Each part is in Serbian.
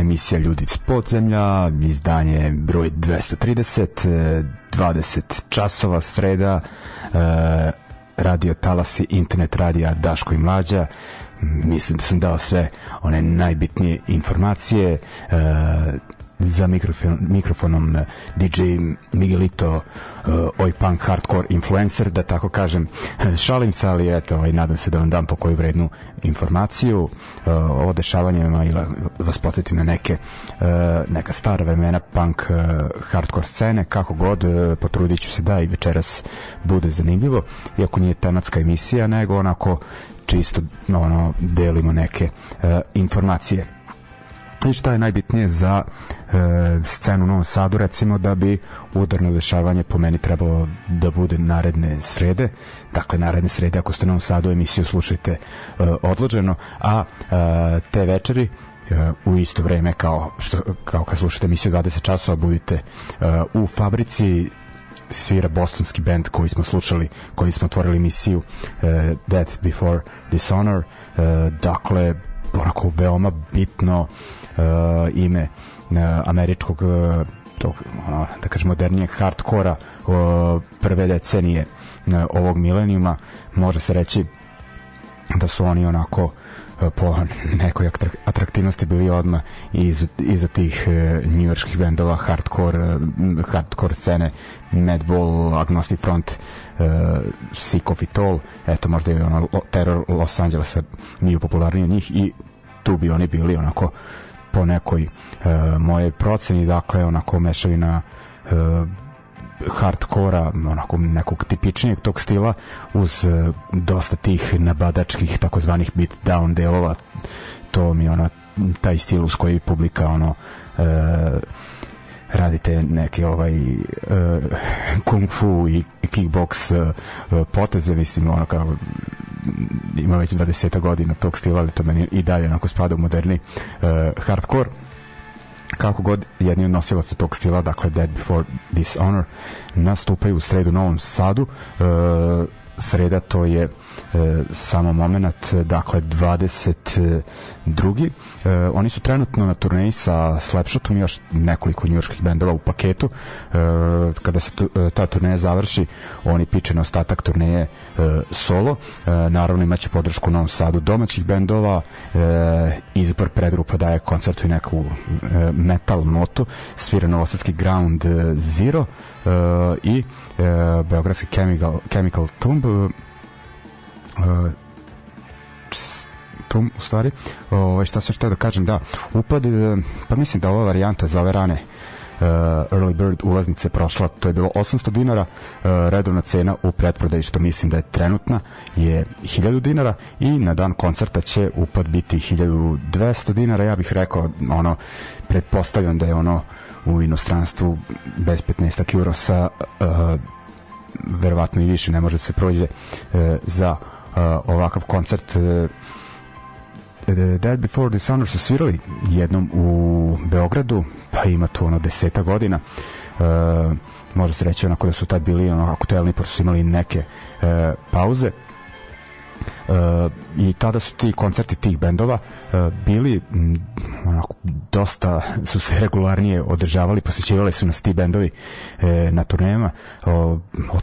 Emisija Ljudi iz podzemlja, izdanje broj 230, 20 časova sreda, e, radio Talasi, internet radija Daško i Mlađa, mislim da sam dao sve one najbitnije informacije, e, za mikrofon, mikrofonom eh, DJ Miguelito uh, oj punk hardcore influencer da tako kažem. Šalim se ali eto ovaj, nadam se da vam dam po koju vrednu informaciju. Uh, o dešavanjima i vas podsjetim na neke uh, neka stara vremena punk uh, hardcore scene kako god uh, potrudit ću se da i večeras bude zanimljivo iako nije tematska emisija nego onako čisto ono delimo neke uh, informacije i šta je najbitnije za e, scenu u Novom Sadu recimo da bi udarno dešavanje po meni trebalo da bude naredne srede dakle naredne srede ako ste u Novom Sadu emisiju slušajte e, odloženo a e, te večeri e, u isto vreme kao što kao kad slušate emisiju 20 časova budite e, u fabrici svira bostonski band koji smo slušali, koji smo otvorili emisiju uh, Death Before Dishonor. Uh, dakle, onako veoma bitno uh, ime uh, američkog uh, tog, ono, da kažem, modernijeg hardkora uh, prve decenije uh, ovog milenijuma. Može se reći da su oni onako po nekoj atraktivnosti bili odma iz, iza tih uh, njujorskih bendova hardcore, hardcore scene Madball, Agnostic Front uh, Sick of It All eto možda je ono Terror Los Angelesa nije popularniji od njih i tu bi oni bili onako po nekoj uh, moje proceni dakle onako mešavina uh, hardkora, onako nekog tipičnijeg tog stila uz uh, dosta tih nabadačkih takozvanih beat down delova. To mi ona taj stil uz koji publika ono uh, radite neke ovaj uh, kung fu i kickbox uh, poteze mislim ono kao ima već 20 godina tog stila, ali to meni i dalje onako spada u moderni uh, hardcore kako god jedni od nosilaca tog stila, dakle Dead Before Dishonor, nastupaju u sredu u Novom Sadu. Uh, sreda to je samo moment, dakle 22. E, oni su trenutno na turneji sa Slapshotom i još nekoliko njurških bendova u paketu. E, kada se e, ta turneja završi, oni piče na ostatak turneje e, solo. E, naravno imaće podršku u Novom Sadu domaćih bendova. E, izbor predgrupa daje koncertu i neku e, metal notu. Svira Novosadski Ground Zero e, i e, Beogradski Chemical, Chemical Tomb uh, tu u stvari ovaj šta se što da kažem da upad e, pa mislim da ova varijanta za ove rane uh, early bird ulaznice prošla to je bilo 800 dinara uh, redovna cena u pretprodaji što mislim da je trenutna je 1000 dinara i na dan koncerta će upad biti 1200 dinara. Ja bih rekao ono pretpostavljam da je ono u inostranstvu bez 15 euro sa uh, verovatno i više ne može da se prođe uh, za ovakav koncert Dead Before Sun su svirali jednom u Beogradu, pa ima to ono deseta godina. Uh, može se reći onako da su tad bili ono aktuelni, pošto su imali neke uh, pauze. Uh, i tada su ti koncerti tih bendova uh, bili m, onako dosta su se regularnije održavali posjećivali su nas ti bendovi uh, na turnejama uh, od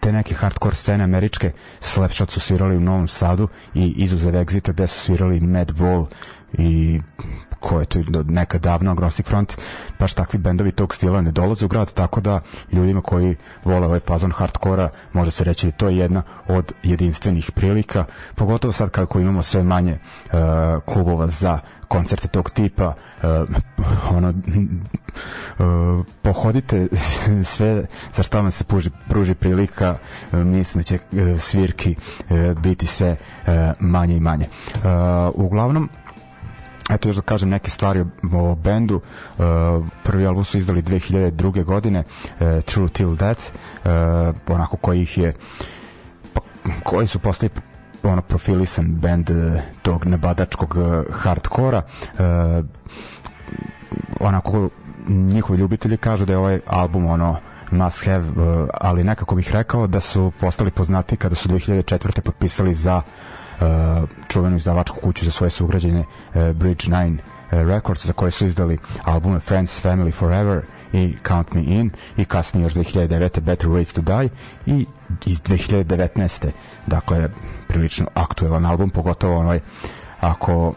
te neke hardcore scene američke Slapshot su svirali u Novom Sadu i izuzev Exita gde su svirali Madball i ko je to neka davno Agnostic Front baš takvi bendovi tog stila ne dolaze u grad tako da ljudima koji vole ovaj fazon hardkora može se reći da to je jedna od jedinstvenih prilika pogotovo sad kako imamo sve manje uh, klubova za koncerte tog tipa uh, ono uh, pohodite sve za što vam se pruži, pruži prilika uh, mislim da će uh, svirki uh, biti sve uh, manje i manje uh, uglavnom eto još da kažem neke stvari o, bendu uh, prvi album su izdali 2002. godine True Till Death onako koji ih je pa, koji su postali ono profilisan bend uh, tog nebadačkog uh, hardkora uh, onako njihovi ljubitelji kažu da je ovaj album ono must have, ali nekako bih rekao da su postali poznati kada su 2004. potpisali za uh, čuvenu izdavačku kuću za svoje sugrađene uh, Bridge 9 uh, Records za koje su izdali albume Friends, Family Forever i Count Me In i kasnije još 2009. Better Ways to Die i iz 2019. dakle prilično aktuelan album pogotovo onoj ako uh,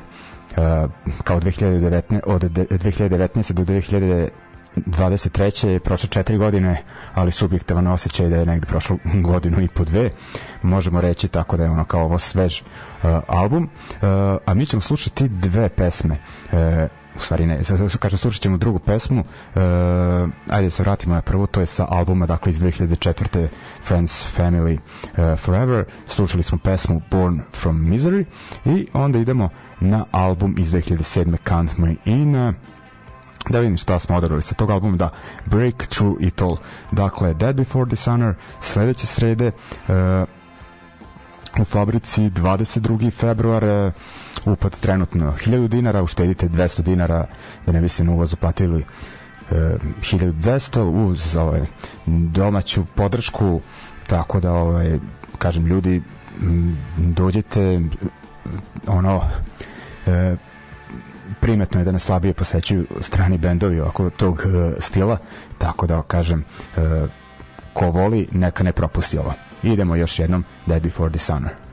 kao 2019 od 2019 do 2000 23. je prošlo četiri godine, ali subjektivan osjećaj da je negde prošlo godinu i po dve, možemo reći tako da je ono kao ovo svež uh, album, uh, a mi ćemo slušati dve pesme uh, u stvari ne, kažem slušat ćemo drugu pesmu uh, ajde se vratimo na prvu to je sa albuma dakle iz 2004. Friends, Family, uh, Forever slušali smo pesmu Born from Misery i onda idemo na album iz 2007. Count Me In da vidim šta smo odabrali sa tog albuma da Break Through It All dakle Dead Before Dishonor sledeće srede uh, u fabrici 22. februar uh, upad trenutno 1000 dinara uštedite 200 dinara da ne biste na uvozu platili uh, 1200 uz ovaj, domaću podršku tako da ovaj, kažem ljudi dođete ono uh, primetno je da nas slabije posećuju strani bendovi oko tog uh, stila, tako da kažem ko voli neka ne propusti ovo. Idemo još jednom Dead Before Dishonor.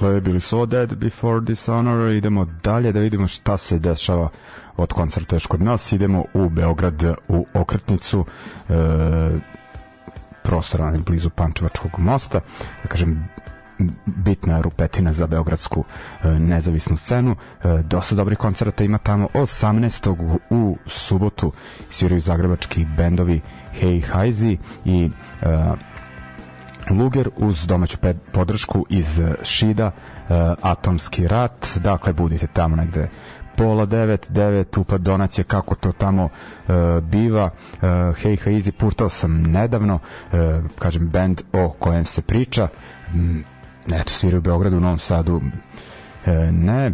Dakle, bili su Dead Before Dishonor, idemo dalje da vidimo šta se dešava od koncerta još kod nas, idemo u Beograd u Okretnicu, e, prostora blizu Pančevačkog mosta, da kažem, bitna rupetina za beogradsku e, nezavisnu scenu. E, dosta dobrih koncerta ima tamo 18. u subotu sviraju zagrebački bendovi Hey Haizi i e, Luger uz domaću podršku iz Šida, uh, Atomski rat, dakle budite tamo negde pola devet, devet upad donacije, kako to tamo uh, biva. Uh, Hey Hazy purtao sam nedavno, uh, kažem, band o kojem se priča. Um, eto, sviraju u Beogradu, u Novom Sadu, E, ne,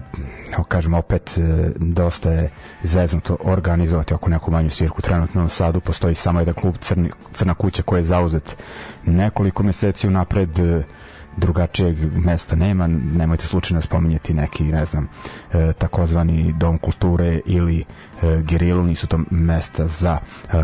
kažem opet e, dosta je zeznuto organizovati oko neku manju svirku trenutno u Sadu postoji samo jedan klub Crni, Crna kuća koji je zauzet nekoliko meseci unapred. E, drugačijeg mesta nema, nemojte slučajno spominjati neki, ne znam, e, takozvani dom kulture ili e, gerilu, nisu to mesta za e,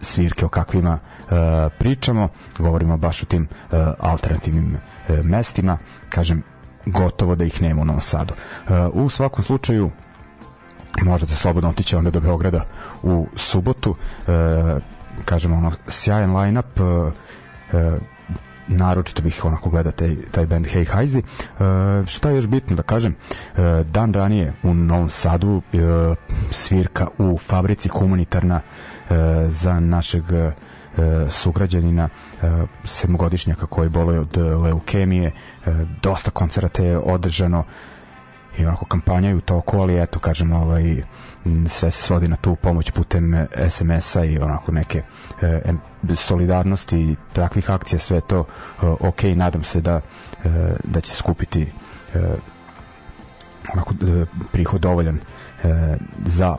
svirke o kakvima e, pričamo, govorimo baš o tim e, alternativnim e, mestima, kažem, gotovo da ih nema u Novom Sadu. Uh, u svakom slučaju možete slobodno otići onda do Beograda u subotu. Uh, kažemo ono sjajan line-up uh, naročito bih onako gledao taj, taj band Hey Heizi uh, šta je još bitno da kažem? Dan ranije u Novom Sadu svirka u fabrici humanitarna za našeg E, sugrađanina e, sedmogodišnjaka koji boluje od leukemije. E, dosta koncerata je održano i onako kampanja je u toku, ali eto kažem ovaj, sve se svodi na tu pomoć putem SMS-a i onako neke e, solidarnosti i takvih akcija, sve to e, ok, nadam se da, e, da će skupiti e, onako e, prihod dovoljan e, za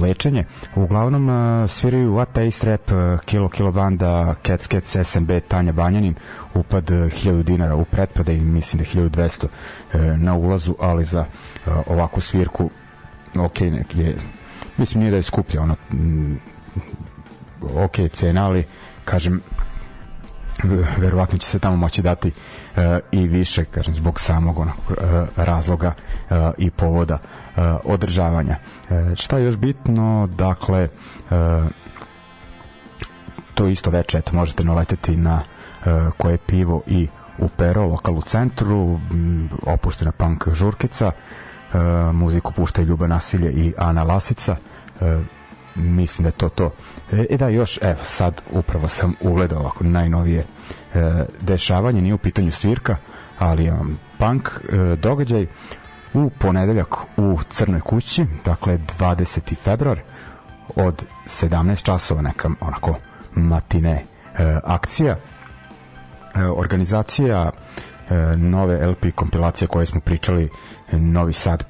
lečenje. Uglavnom sviraju What Taste Rap, Kilo Kilo Banda, Cats Cats, SNB, Tanja Banjanin, upad 1000 dinara u pretpade i mislim da 1200 e, na ulazu, ali za ovakvu svirku ok, neki je, mislim nije da je skuplja, ono, ok cena, ali kažem, verovatno će se tamo moći dati uh, i više kažem zbog samog onog uh, razloga uh, i povoda održavanja. Šta je još bitno? Dakle to isto veče eto možete naleteti na koje pivo i u Pero, lokal u centru, opuštena punk žurkica, muziku pušta i Ljuba Nasilje i Ana Lasica. Mislim da je to to. E, e da, još, evo, sad upravo sam ugledao ovako najnovije e, dešavanje, nije u pitanju svirka, ali um, punk e, događaj u ponedeljak u Crnoj kući, dakle 20. februar od 17 časova neka onako matine e, akcija e, organizacija e, nove LP kompilacije koje smo pričali Novi Sad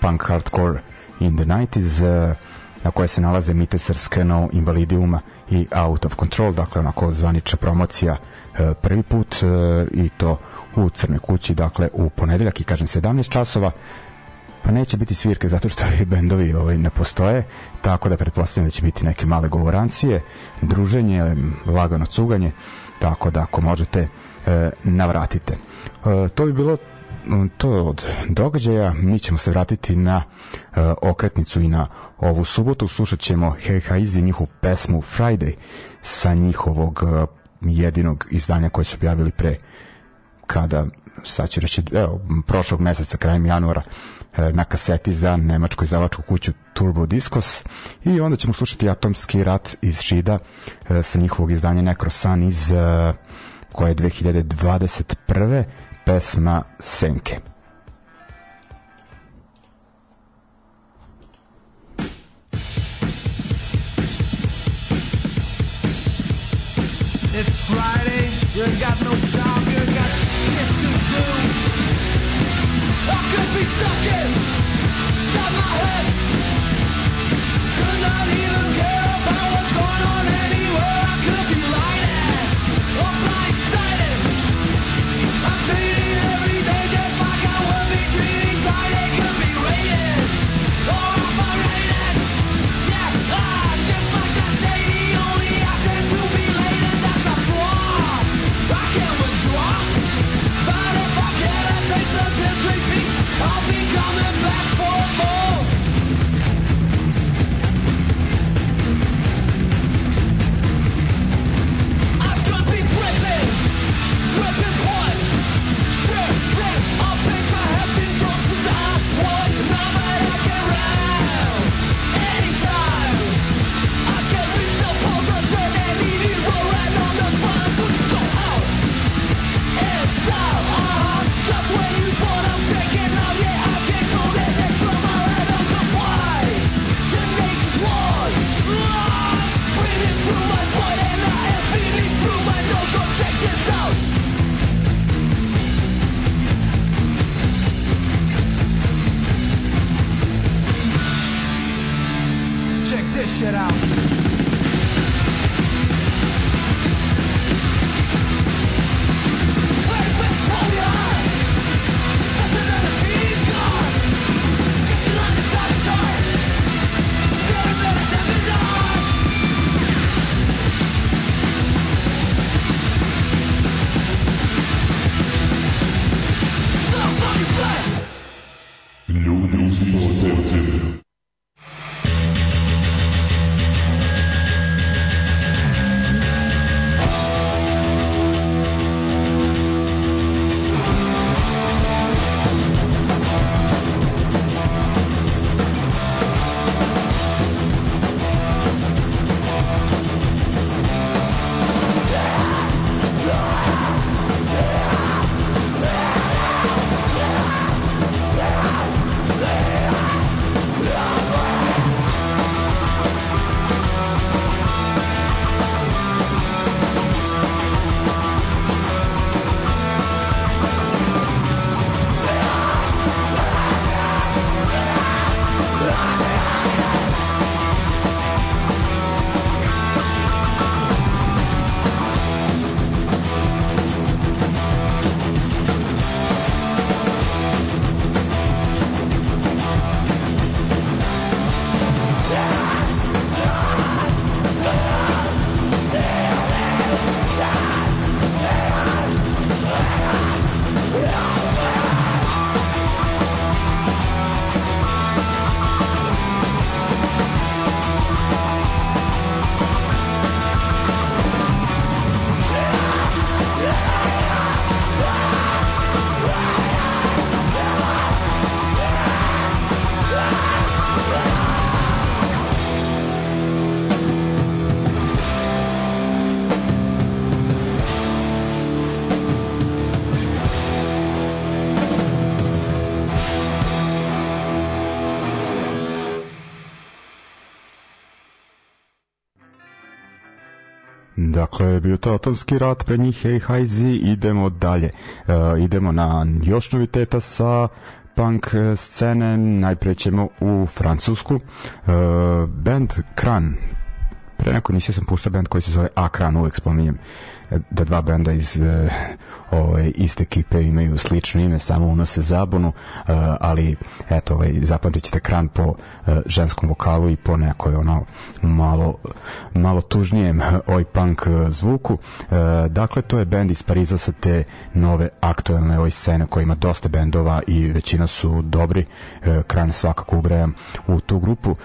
Punk Hardcore in the 90s e, na koje se nalaze Miteser Skeno, Invalidiuma i Out of Control, dakle onako zvanična promocija e, prvi put e, i to u Crnoj kući, dakle u ponedeljak i kažem 17 časova pa neće biti svirke zato što i bendovi ovaj, ne postoje, tako da pretpostavljam da će biti neke male govorancije, druženje, lagano cuganje, tako da ako možete e, navratite. E, to bi bilo to od događaja. Mi ćemo se vratiti na uh, okretnicu i na ovu subotu. Slušat ćemo Hey Haizi, njihovu pesmu Friday sa njihovog uh, jedinog izdanja koje su objavili pre kada sad ću reći, evo, prošlog meseca, krajem januara, na kaseti za nemačku izdavačku kuću Turbo Discos i onda ćemo slušati Atomski rat iz Šida sa njihovog izdanja Necrosan iz koje je 2021 pesma Senke. You got no job, you ain't got shit to do. I could be stuck in, Dakle, bio to atomski rat, pre njih Hey Hajzi, idemo dalje. Uh, idemo na još noviteta sa punk scene, najpre ćemo u Francusku. Uh, band Kran, pre neko nisi sam puštao band koji se zove Akran, uvek spominjem da dva benda iz uh, ovaj, iste ekipe imaju slično ime, samo unose zabunu, uh, ali eto, ovaj, zapamtit ćete kran po uh, ženskom vokalu i po nekoj ono malo, malo tužnijem oj punk zvuku. Dakle, to je bend iz Pariza sa te nove aktuelne oj scene koja ima dosta bendova i većina su dobri. Kran svakako ubrajam u tu grupu.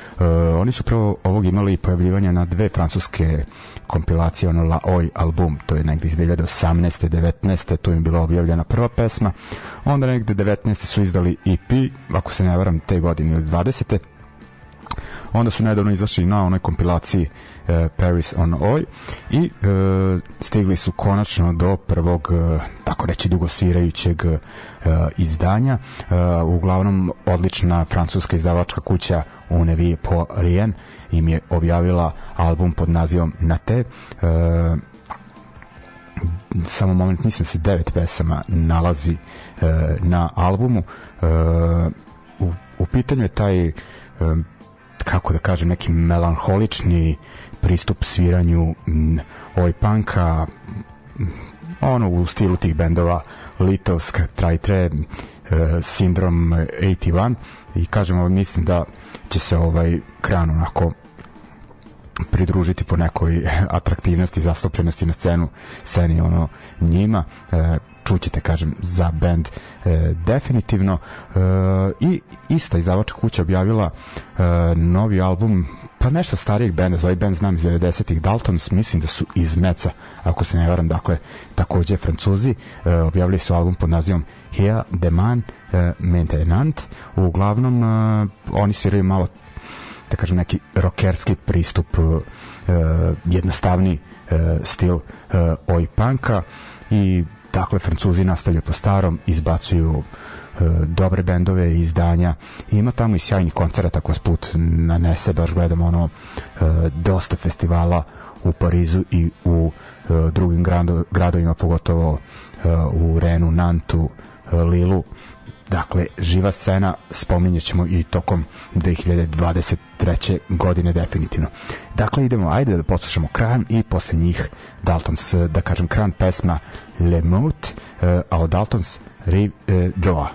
Oni su prvo ovog imali pojavljivanja na dve francuske kompilacije, ono La Oi album, to negde iz 2018. 19. tu im bila objavljena prva pesma, onda negde 19. su izdali EP, ako se ne varam, te godine ili 20 onda su nedavno izašli na onoj kompilaciji e, Paris on Oi i e, stigli su konačno do prvog e, tako reći dugosvirajućeg e, izdanja e, uglavnom odlična francuska izdavačka kuća Unevie po Rien im je objavila album pod nazivom Na te e, samo moment mislim da se devet pesama nalazi e, na albumu. E, u, u pitanju je taj e, kako da kažem neki melanholični pristup sviranju oj panka ono u stilu tih bendova Litovsk, Trajtre, e, Sindrom 81 i kažemo mislim da će se ovaj kran onako pridružiti po nekoj atraktivnosti, zastupljenosti na scenu, sceni ono njima. E, čućete, kažem, za band e, definitivno. E, I ista izdavačka kuća objavila e, novi album pa nešto starijeg benda, za ovaj band znam iz 90-ih, Daltons, mislim da su iz Meca, ako se ne varam, dakle, takođe francuzi, e, objavili su album pod nazivom Hea de Man e, Maintenant, uglavnom e, oni siraju malo da kažem neki rokerski pristup uh, jednostavni uh, stil uh, oj panka i dakle Francuzi nastavljaju po starom izbacuju uh, dobre bendove izdanja. I ima tamo i sjajnih koncerata ako put nanese baš gledamo ono uh, dosta festivala u Parizu i u uh, drugim grado, gradovima pogotovo uh, u Renu, Nantu, uh, Lilu. Dakle živa scena spominjet ćemo i tokom 2023. godine definitivno dakle idemo ajde da poslušamo Kran i posle njih Daltons da kažem Kran pesma Le Mout a od Daltons Rive Droa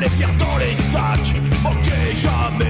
les pierres dans les sacs. Ok, jamais.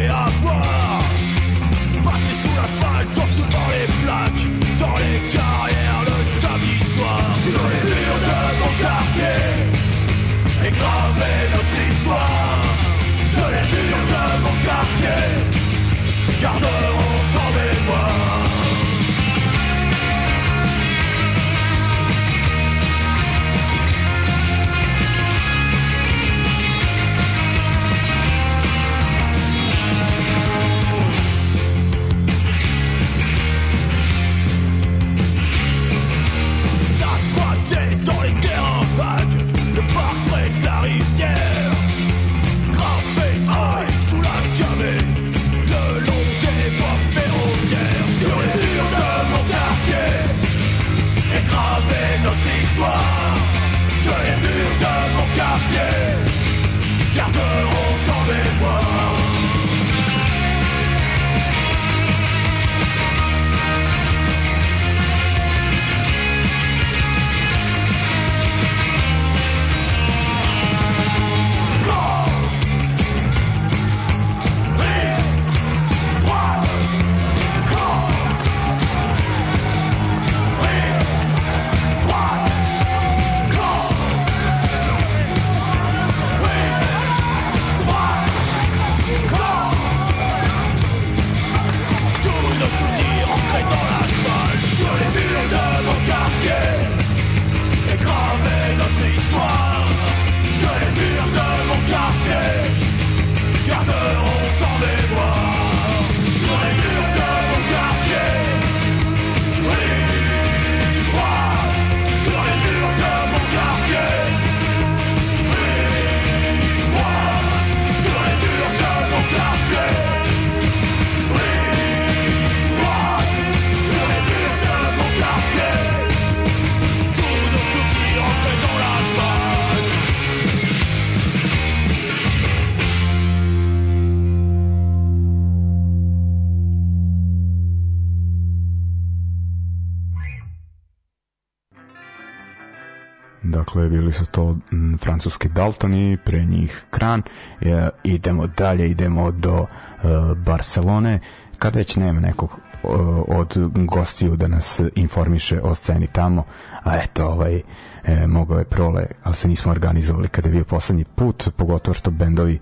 Su to m, francuski Daltoni, pre njih Kran. E, idemo dalje, idemo do e, Barcelone. Kad već nema nekog e, od gostiju da nas informiše o sceni tamo, a eto, ovaj, e, mogao je prole, ali se nismo organizovali kada je bio poslednji put, pogotovo što bendovi e,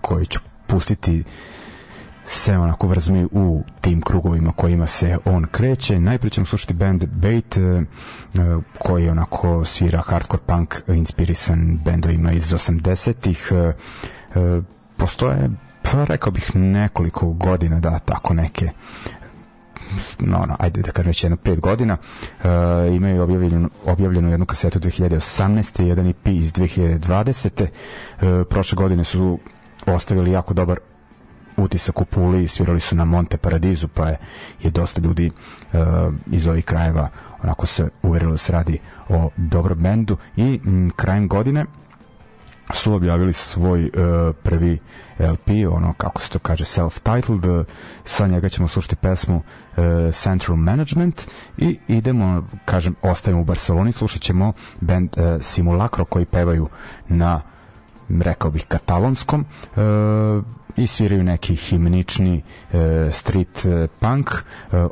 koji ću pustiti se onako vrzmi u tim krugovima kojima se on kreće. Najprije ćemo slušati band Bait, e, koji onako svira hardcore punk inspirisan bendovima iz 80-ih. E, e, postoje, pa rekao bih, nekoliko godina da tako neke no, no, ajde da kažem već jedno pet godina uh, imaju objavljenu, objavljenu jednu kasetu 2018. jedan EP iz 2020. Uh, prošle godine su ostavili jako dobar utisak u Puli, svirali su na Monte Paradizu, pa je, je dosta ljudi uh, iz ovih krajeva onako se uverilo da se radi o dobrom bendu. I m, krajem godine su objavili svoj uh, prvi LP, ono kako se to kaže self-titled, sa njega ćemo slušati pesmu uh, Central Management i idemo, kažem, ostajemo u Barceloni, slušat ćemo band uh, Simulacro koji pevaju na rekao bih katalonskom uh, i sviraju neki himnični e, street e, punk e,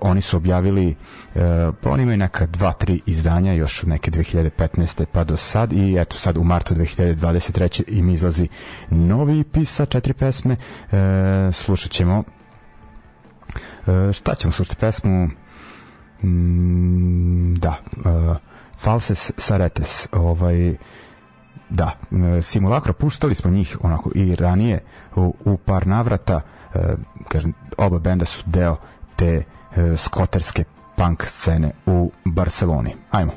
oni su objavili e, pa oni imaju neka dva, tri izdanja još od neke 2015. pa do sad i eto sad u martu 2023. im izlazi novi EP sa četiri pesme e, slušat ćemo e, šta ćemo slušati pesmu mm, da e, Falses Saretes ovaj da, e, simulakro puštali smo njih onako i ranije u, u par navrata e, kažem, oba benda su deo te e, skoterske punk scene u Barceloni. Ajmo.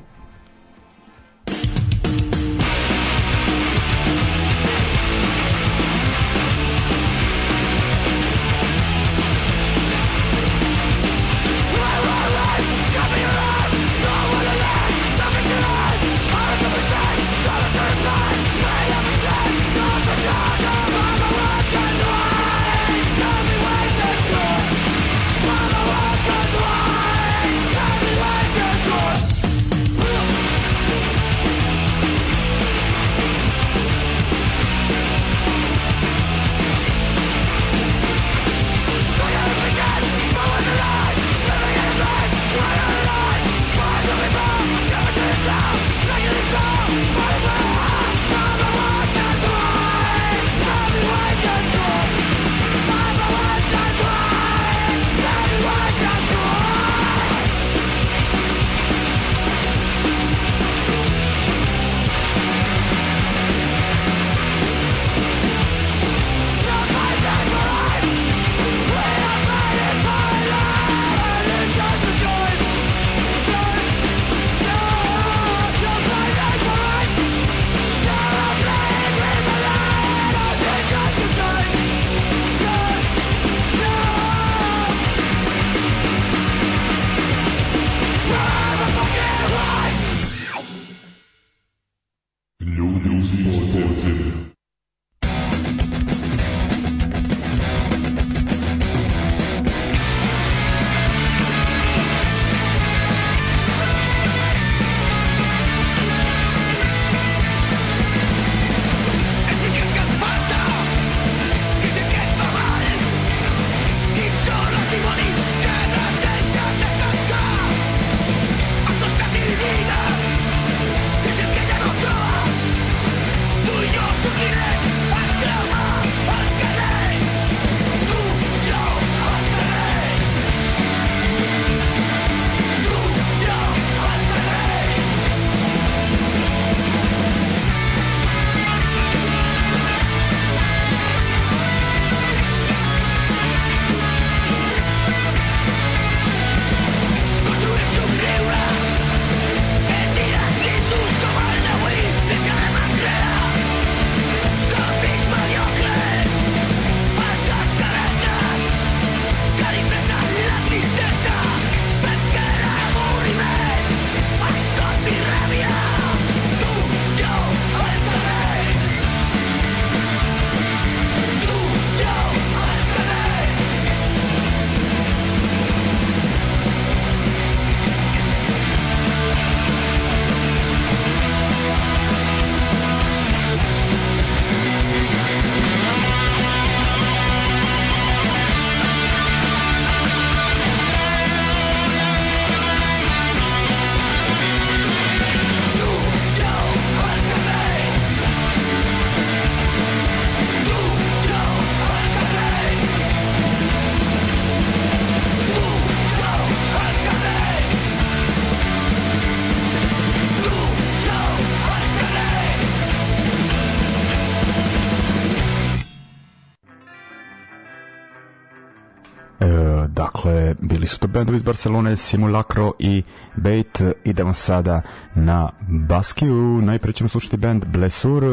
Bendovi iz Barcelone, Simulacro i Bait. Idemo sada na Baskiju. Najpre ćemo slušati band Blessur.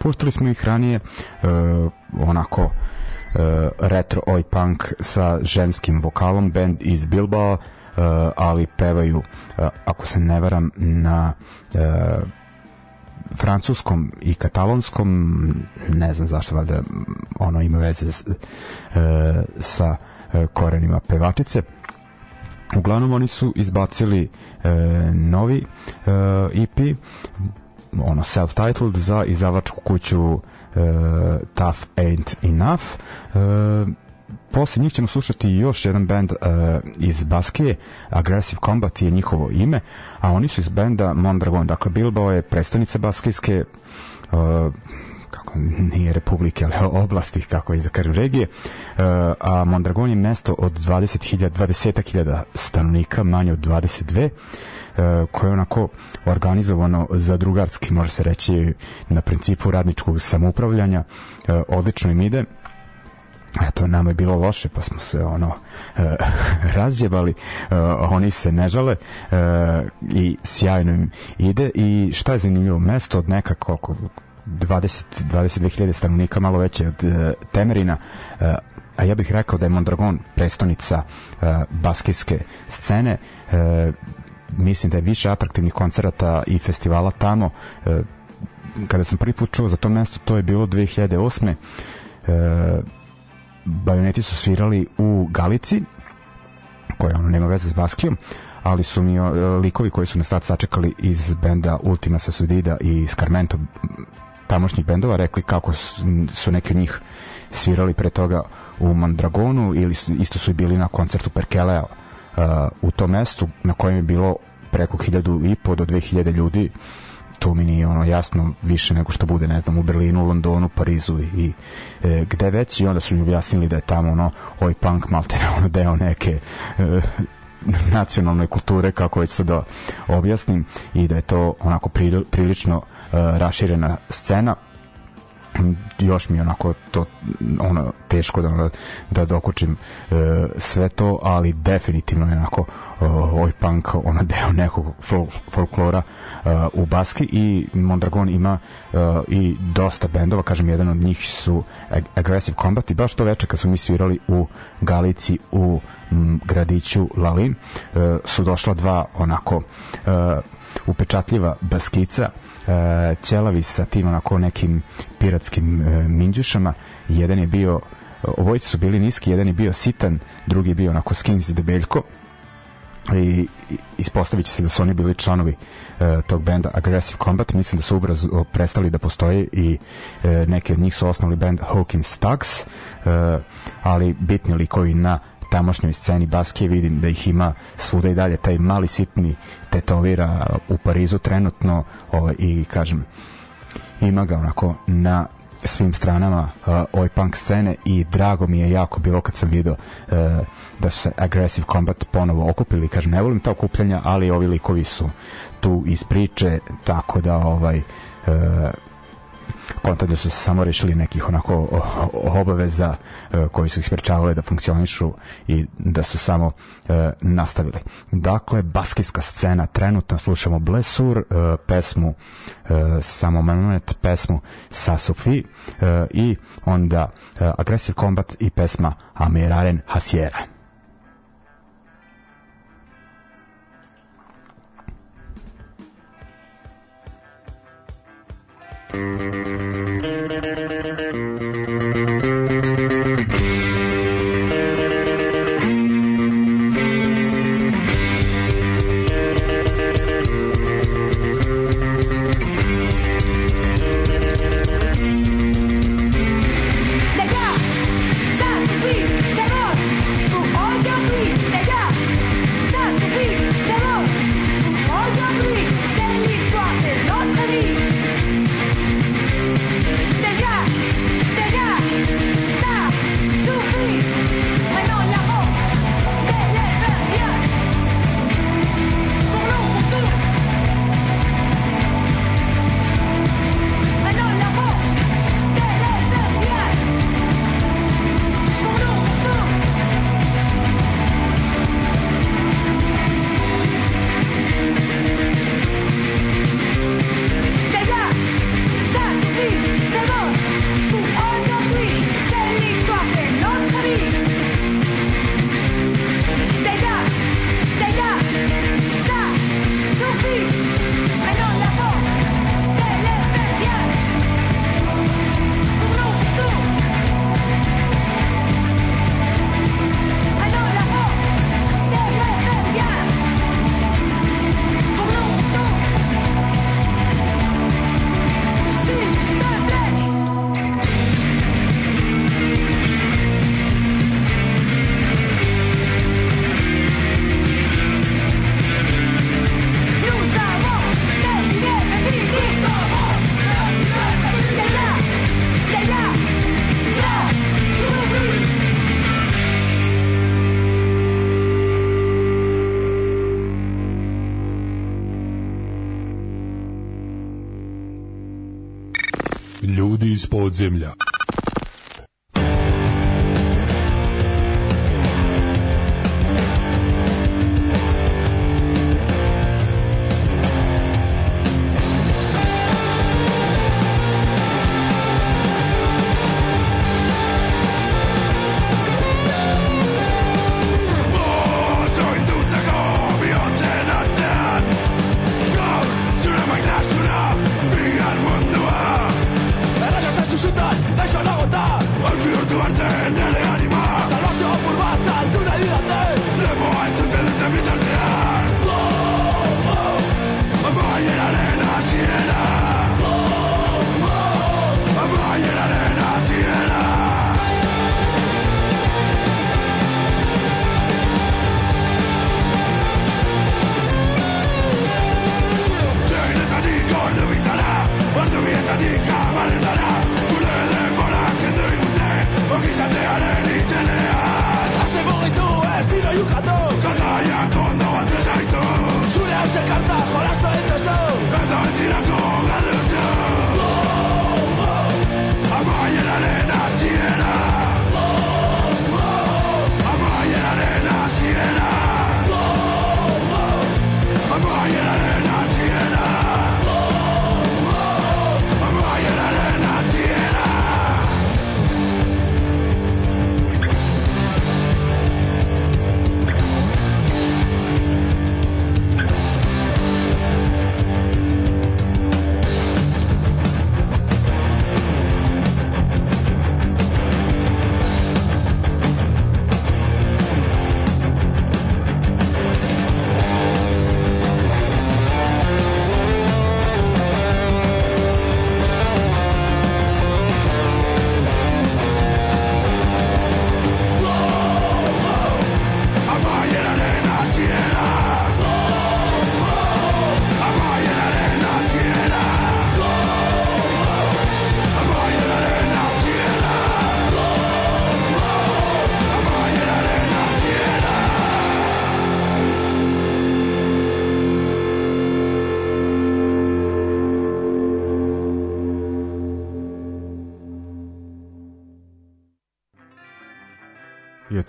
Puštili smo ih ranije onako retro oj punk sa ženskim vokalom, band iz Bilbao, ali pevaju, ako se ne varam, na francuskom i katalonskom ne znam zašto valjda ono ima veze s, e, sa e, korenima pevačice uglavnom oni su izbacili e, novi e, EP ono self-titled za izdavačku kuću e, Tough Ain't Enough. E, posle njih ćemo slušati još jedan band uh, iz Baskije, Aggressive Combat je njihovo ime, a oni su iz benda Mondragon, dakle Bilbao je predstavnica baskijske uh, kako nije republike, ali oblasti, kako je da kažem, regije, uh, a Mondragon je mesto od 20.000, 20.000 stanovnika, manje od 22, uh, koje je onako organizovano za drugarski, može se reći, na principu radničkog samoupravljanja, uh, odlično im ide, eto nama je bilo loše pa smo se ono e, razjebali. E, oni se ne žale e, i sjajno im ide. I šta je zanimljivo? Mesto od nekako oko 20 22.000 stanovnika malo veće od e, Temerina e, a ja bih rekao da je Mondragon prestonica e, baskijske scene. E, mislim da je više atraktivnih koncerata i festivala tamo. E, kada sam prvi put čuo za to mesto to je bilo 2008 e, Bajoneti su svirali u Galici, koja ono nema veze s Baskijom, ali su mi likovi koji su nas tad sačekali iz benda Ultima Sasudida i Scarmento tamošnjih bendova rekli kako su neki od njih svirali pre toga u Mandragonu ili isto su bili na koncertu Perkelea uh, u tom mestu na kojem je bilo preko hiljadu i po do 2000 ljudi. To mi nije ono jasno više nego što bude ne znam u Berlinu, Londonu, Parizu i, e, gde već. I onda su mi objasnili da je tamo ono oj punk malte ono deo neke e, nacionalne kulture kako već se da objasnim i da je to onako prilično raširena scena. Još mi onako to ono teško da da dokučim e, sve to ali definitivno je onako oj punk ona deo nekog fol, folklora e, u Baski i Mondragon ima e, i dosta bendova. Kažem jedan od njih su Aggressive Combat i baš to veče kad su mi svirali u Galici u m, gradiću Lalin e, su došla dva onako e, upečatljiva baskica e, ćelavi sa tim onako nekim piratskim e, minđušama jedan je bio obojice su bili niski, jedan je bio sitan drugi je bio onako skins debeljko. I ispostavit će se da su oni bili članovi e, tog benda Aggressive Combat. Mislim da su ubrzo prestali da postoje i e, neki od njih su osnovali band Hawkins Stugs e, ali bitni likovi na tamošnjoj sceni baske vidim da ih ima svuda i dalje. Taj mali sitni tetovira u Parizu trenutno ovaj, i kažem ima ga onako na svim stranama uh, ove punk scene i drago mi je jako bilo kad sam video uh, da su se Aggressive Combat ponovo okupili. Kažem ne volim ta okupljanja ali ovi likovi su tu iz priče tako da ovaj uh, konta da su se samo rešili nekih onako obaveza e, koji su ih sprečavali da funkcionišu i da su samo e, nastavili. Dakle, baskijska scena trenutno slušamo Blesur, e, pesmu samo moment, pesmu sa Sofi i onda Aggressive Combat i pesma Amiraren Hasiera. Ljudi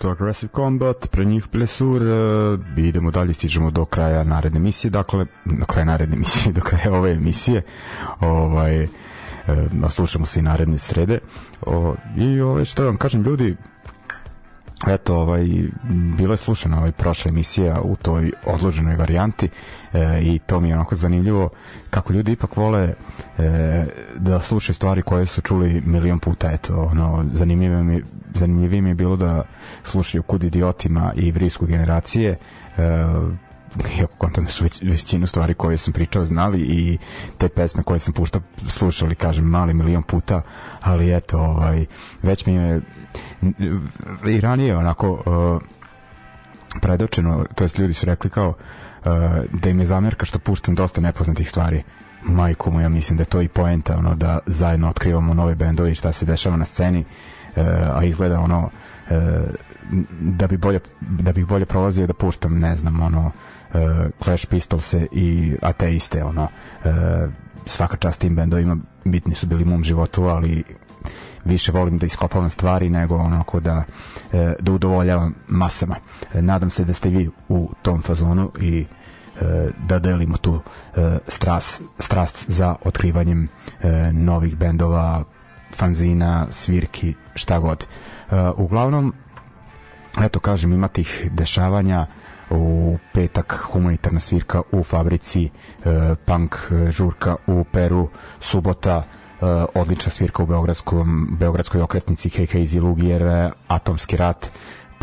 to Aggressive Combat, pre njih Plesur, uh, idemo dalje, stižemo do kraja naredne emisije, dakle, do kraja naredne emisije, do kraja ove emisije, ovaj, uh, slušamo se i naredne srede, o, i ovaj, što vam kažem, ljudi, eto, ovaj, bila je slušana ovaj, prošla emisija u toj odloženoj varijanti e, i to mi je onako zanimljivo kako ljudi ipak vole e, da slušaju stvari koje su čuli milion puta, eto, ono, zanimljivo mi, zanimljivije mi je bilo da slušaju Kud idiotima i vrijsku generacije e, iako kontam da su već, većinu stvari koje sam pričao znali i te pesme koje sam puštao slušali, kažem, mali milion puta, ali eto, ovaj, već mi je i ranije onako uh, predočeno, to jest ljudi su rekli kao uh, da im je zamjerka što puštam dosta nepoznatih stvari. Majku mu, ja mislim da je to i poenta ono, da zajedno otkrivamo nove bendove i šta se dešava na sceni a izgleda ono uh, da bi bolje da bih bolje prolazio da puštam ne znam ono uh, Clash Pistolse i ateiste ono svaka čast tim bendovima bitni su bili u mom životu ali više volim da iskopavam stvari nego onako da, da udovoljavam masama. Nadam se da ste vi u tom fazonu i da delimo tu strast, strast za otkrivanjem novih bendova, fanzina, svirki, šta god. Uglavnom, eto kažem, ima tih dešavanja. U petak humanitarna svirka u fabrici punk žurka u Peru. Subota uh, odlična svirka u Beogradskom, Beogradskoj okretnici Ilugije, uh, Atomski rat,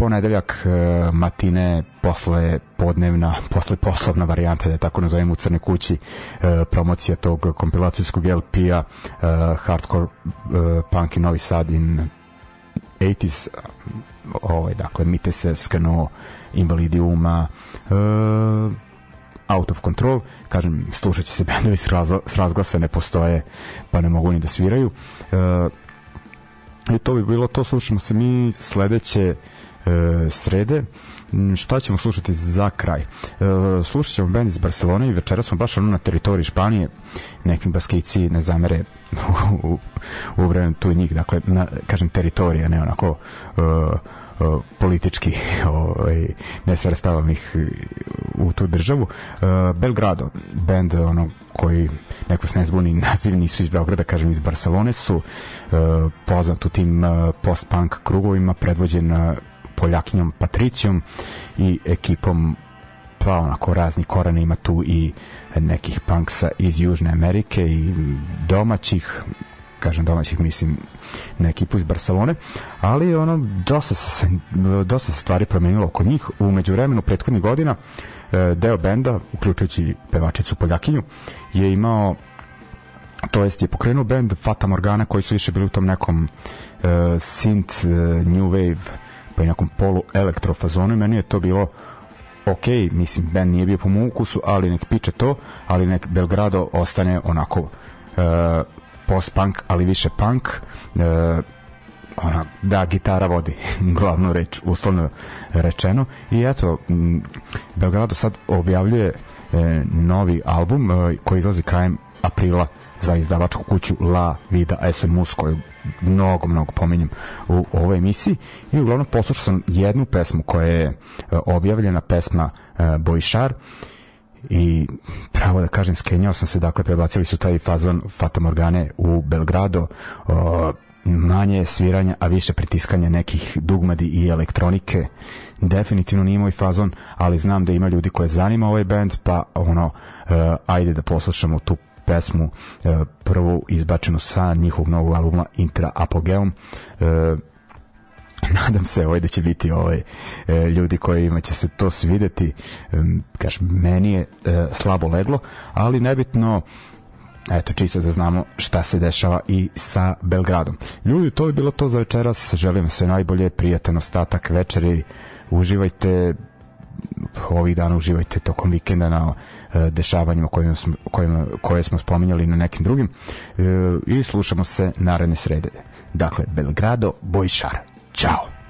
ponedeljak uh, matine posle podnevna, posle poslovna varijanta, da tako nazovem u Crne kući, uh, promocija tog kompilacijskog LP-a uh, Hardcore Punk in Novi Sad in 80s ovaj, dakle, Mite se skano invalidi uma out of control, kažem, slušat će se bendovi s, razla, s razglasa, ne postoje, pa ne mogu ni da sviraju. E, I to bi bilo to, slušamo se mi sledeće e, srede šta ćemo slušati za kraj? E, slušat ćemo band iz Barcelone i večera smo baš ono na teritoriji Španije. Neki baskici ne zamere u, u, vremenu tu njih. Dakle, na, kažem teritorija, ne onako uh, uh, politički ovaj, ne ih u tu državu. Uh, Belgrado, band ono koji neko se ne zbuni naziv nisu iz Beograda, kažem iz Barcelone su poznat u tim post-punk krugovima predvođen Poljakinjom Patricijom i ekipom pa onako razni korene ima tu i nekih punksa iz Južne Amerike i domaćih kažem domaćih mislim na ekipu iz Barcelone. Ali ono dosta se, dosta se stvari promenilo oko njih. U međuvremenu prethodnih godina e, deo benda uključujući pevačicu Poljakinju je imao to jest je pokrenuo bend Fata Morgana koji su više bili u tom nekom uh, synth uh, new wave pa i nekom polu elektrofazonu i meni je to bilo ok, mislim, Ben nije bio po mom ukusu, ali nek piče to, ali nek Belgrado ostane onako uh, post-punk, ali više punk, uh, ona, da, gitara vodi glavnu reč, uslovno rečeno. I eto, Belgrado sad objavljuje e, novi album e, koji izlazi krajem aprila za izdavačku kuću La Vida SMS koju mnogo, mnogo pominjem u ovoj emisiji. I uglavnom poslušao sam jednu pesmu koja je e, objavljena pesma e, Bojšar i pravo da kažem skenjao sam se dakle prebacili su taj fazon Fata Morgane u Belgrado. O, manje sviranja, a više pritiskanja nekih dugmadi i elektronike. Definitivno nije moj fazon, ali znam da ima ljudi koje zanima ovaj band, pa ono, uh, ajde da poslušamo tu pesmu e, prvu izbačenu sa njihovog novog albuma Intra Apogeum. E, nadam se ovaj da će biti ovaj e, ljudi koji će se to svideti. Kažem meni je slabo leglo ali nebitno eto čisto da znamo šta se dešava i sa Belgradom. Ljudi to je bilo to za večeras. Želim sve najbolje prijatan ostatak večeri. Uživajte ovih dana uživajte tokom vikenda na dešavanjima kojima smo, kojima, koje smo spominjali na nekim drugim e, i slušamo se naredne srede. Dakle, Belgrado, Bojšar. Ćao!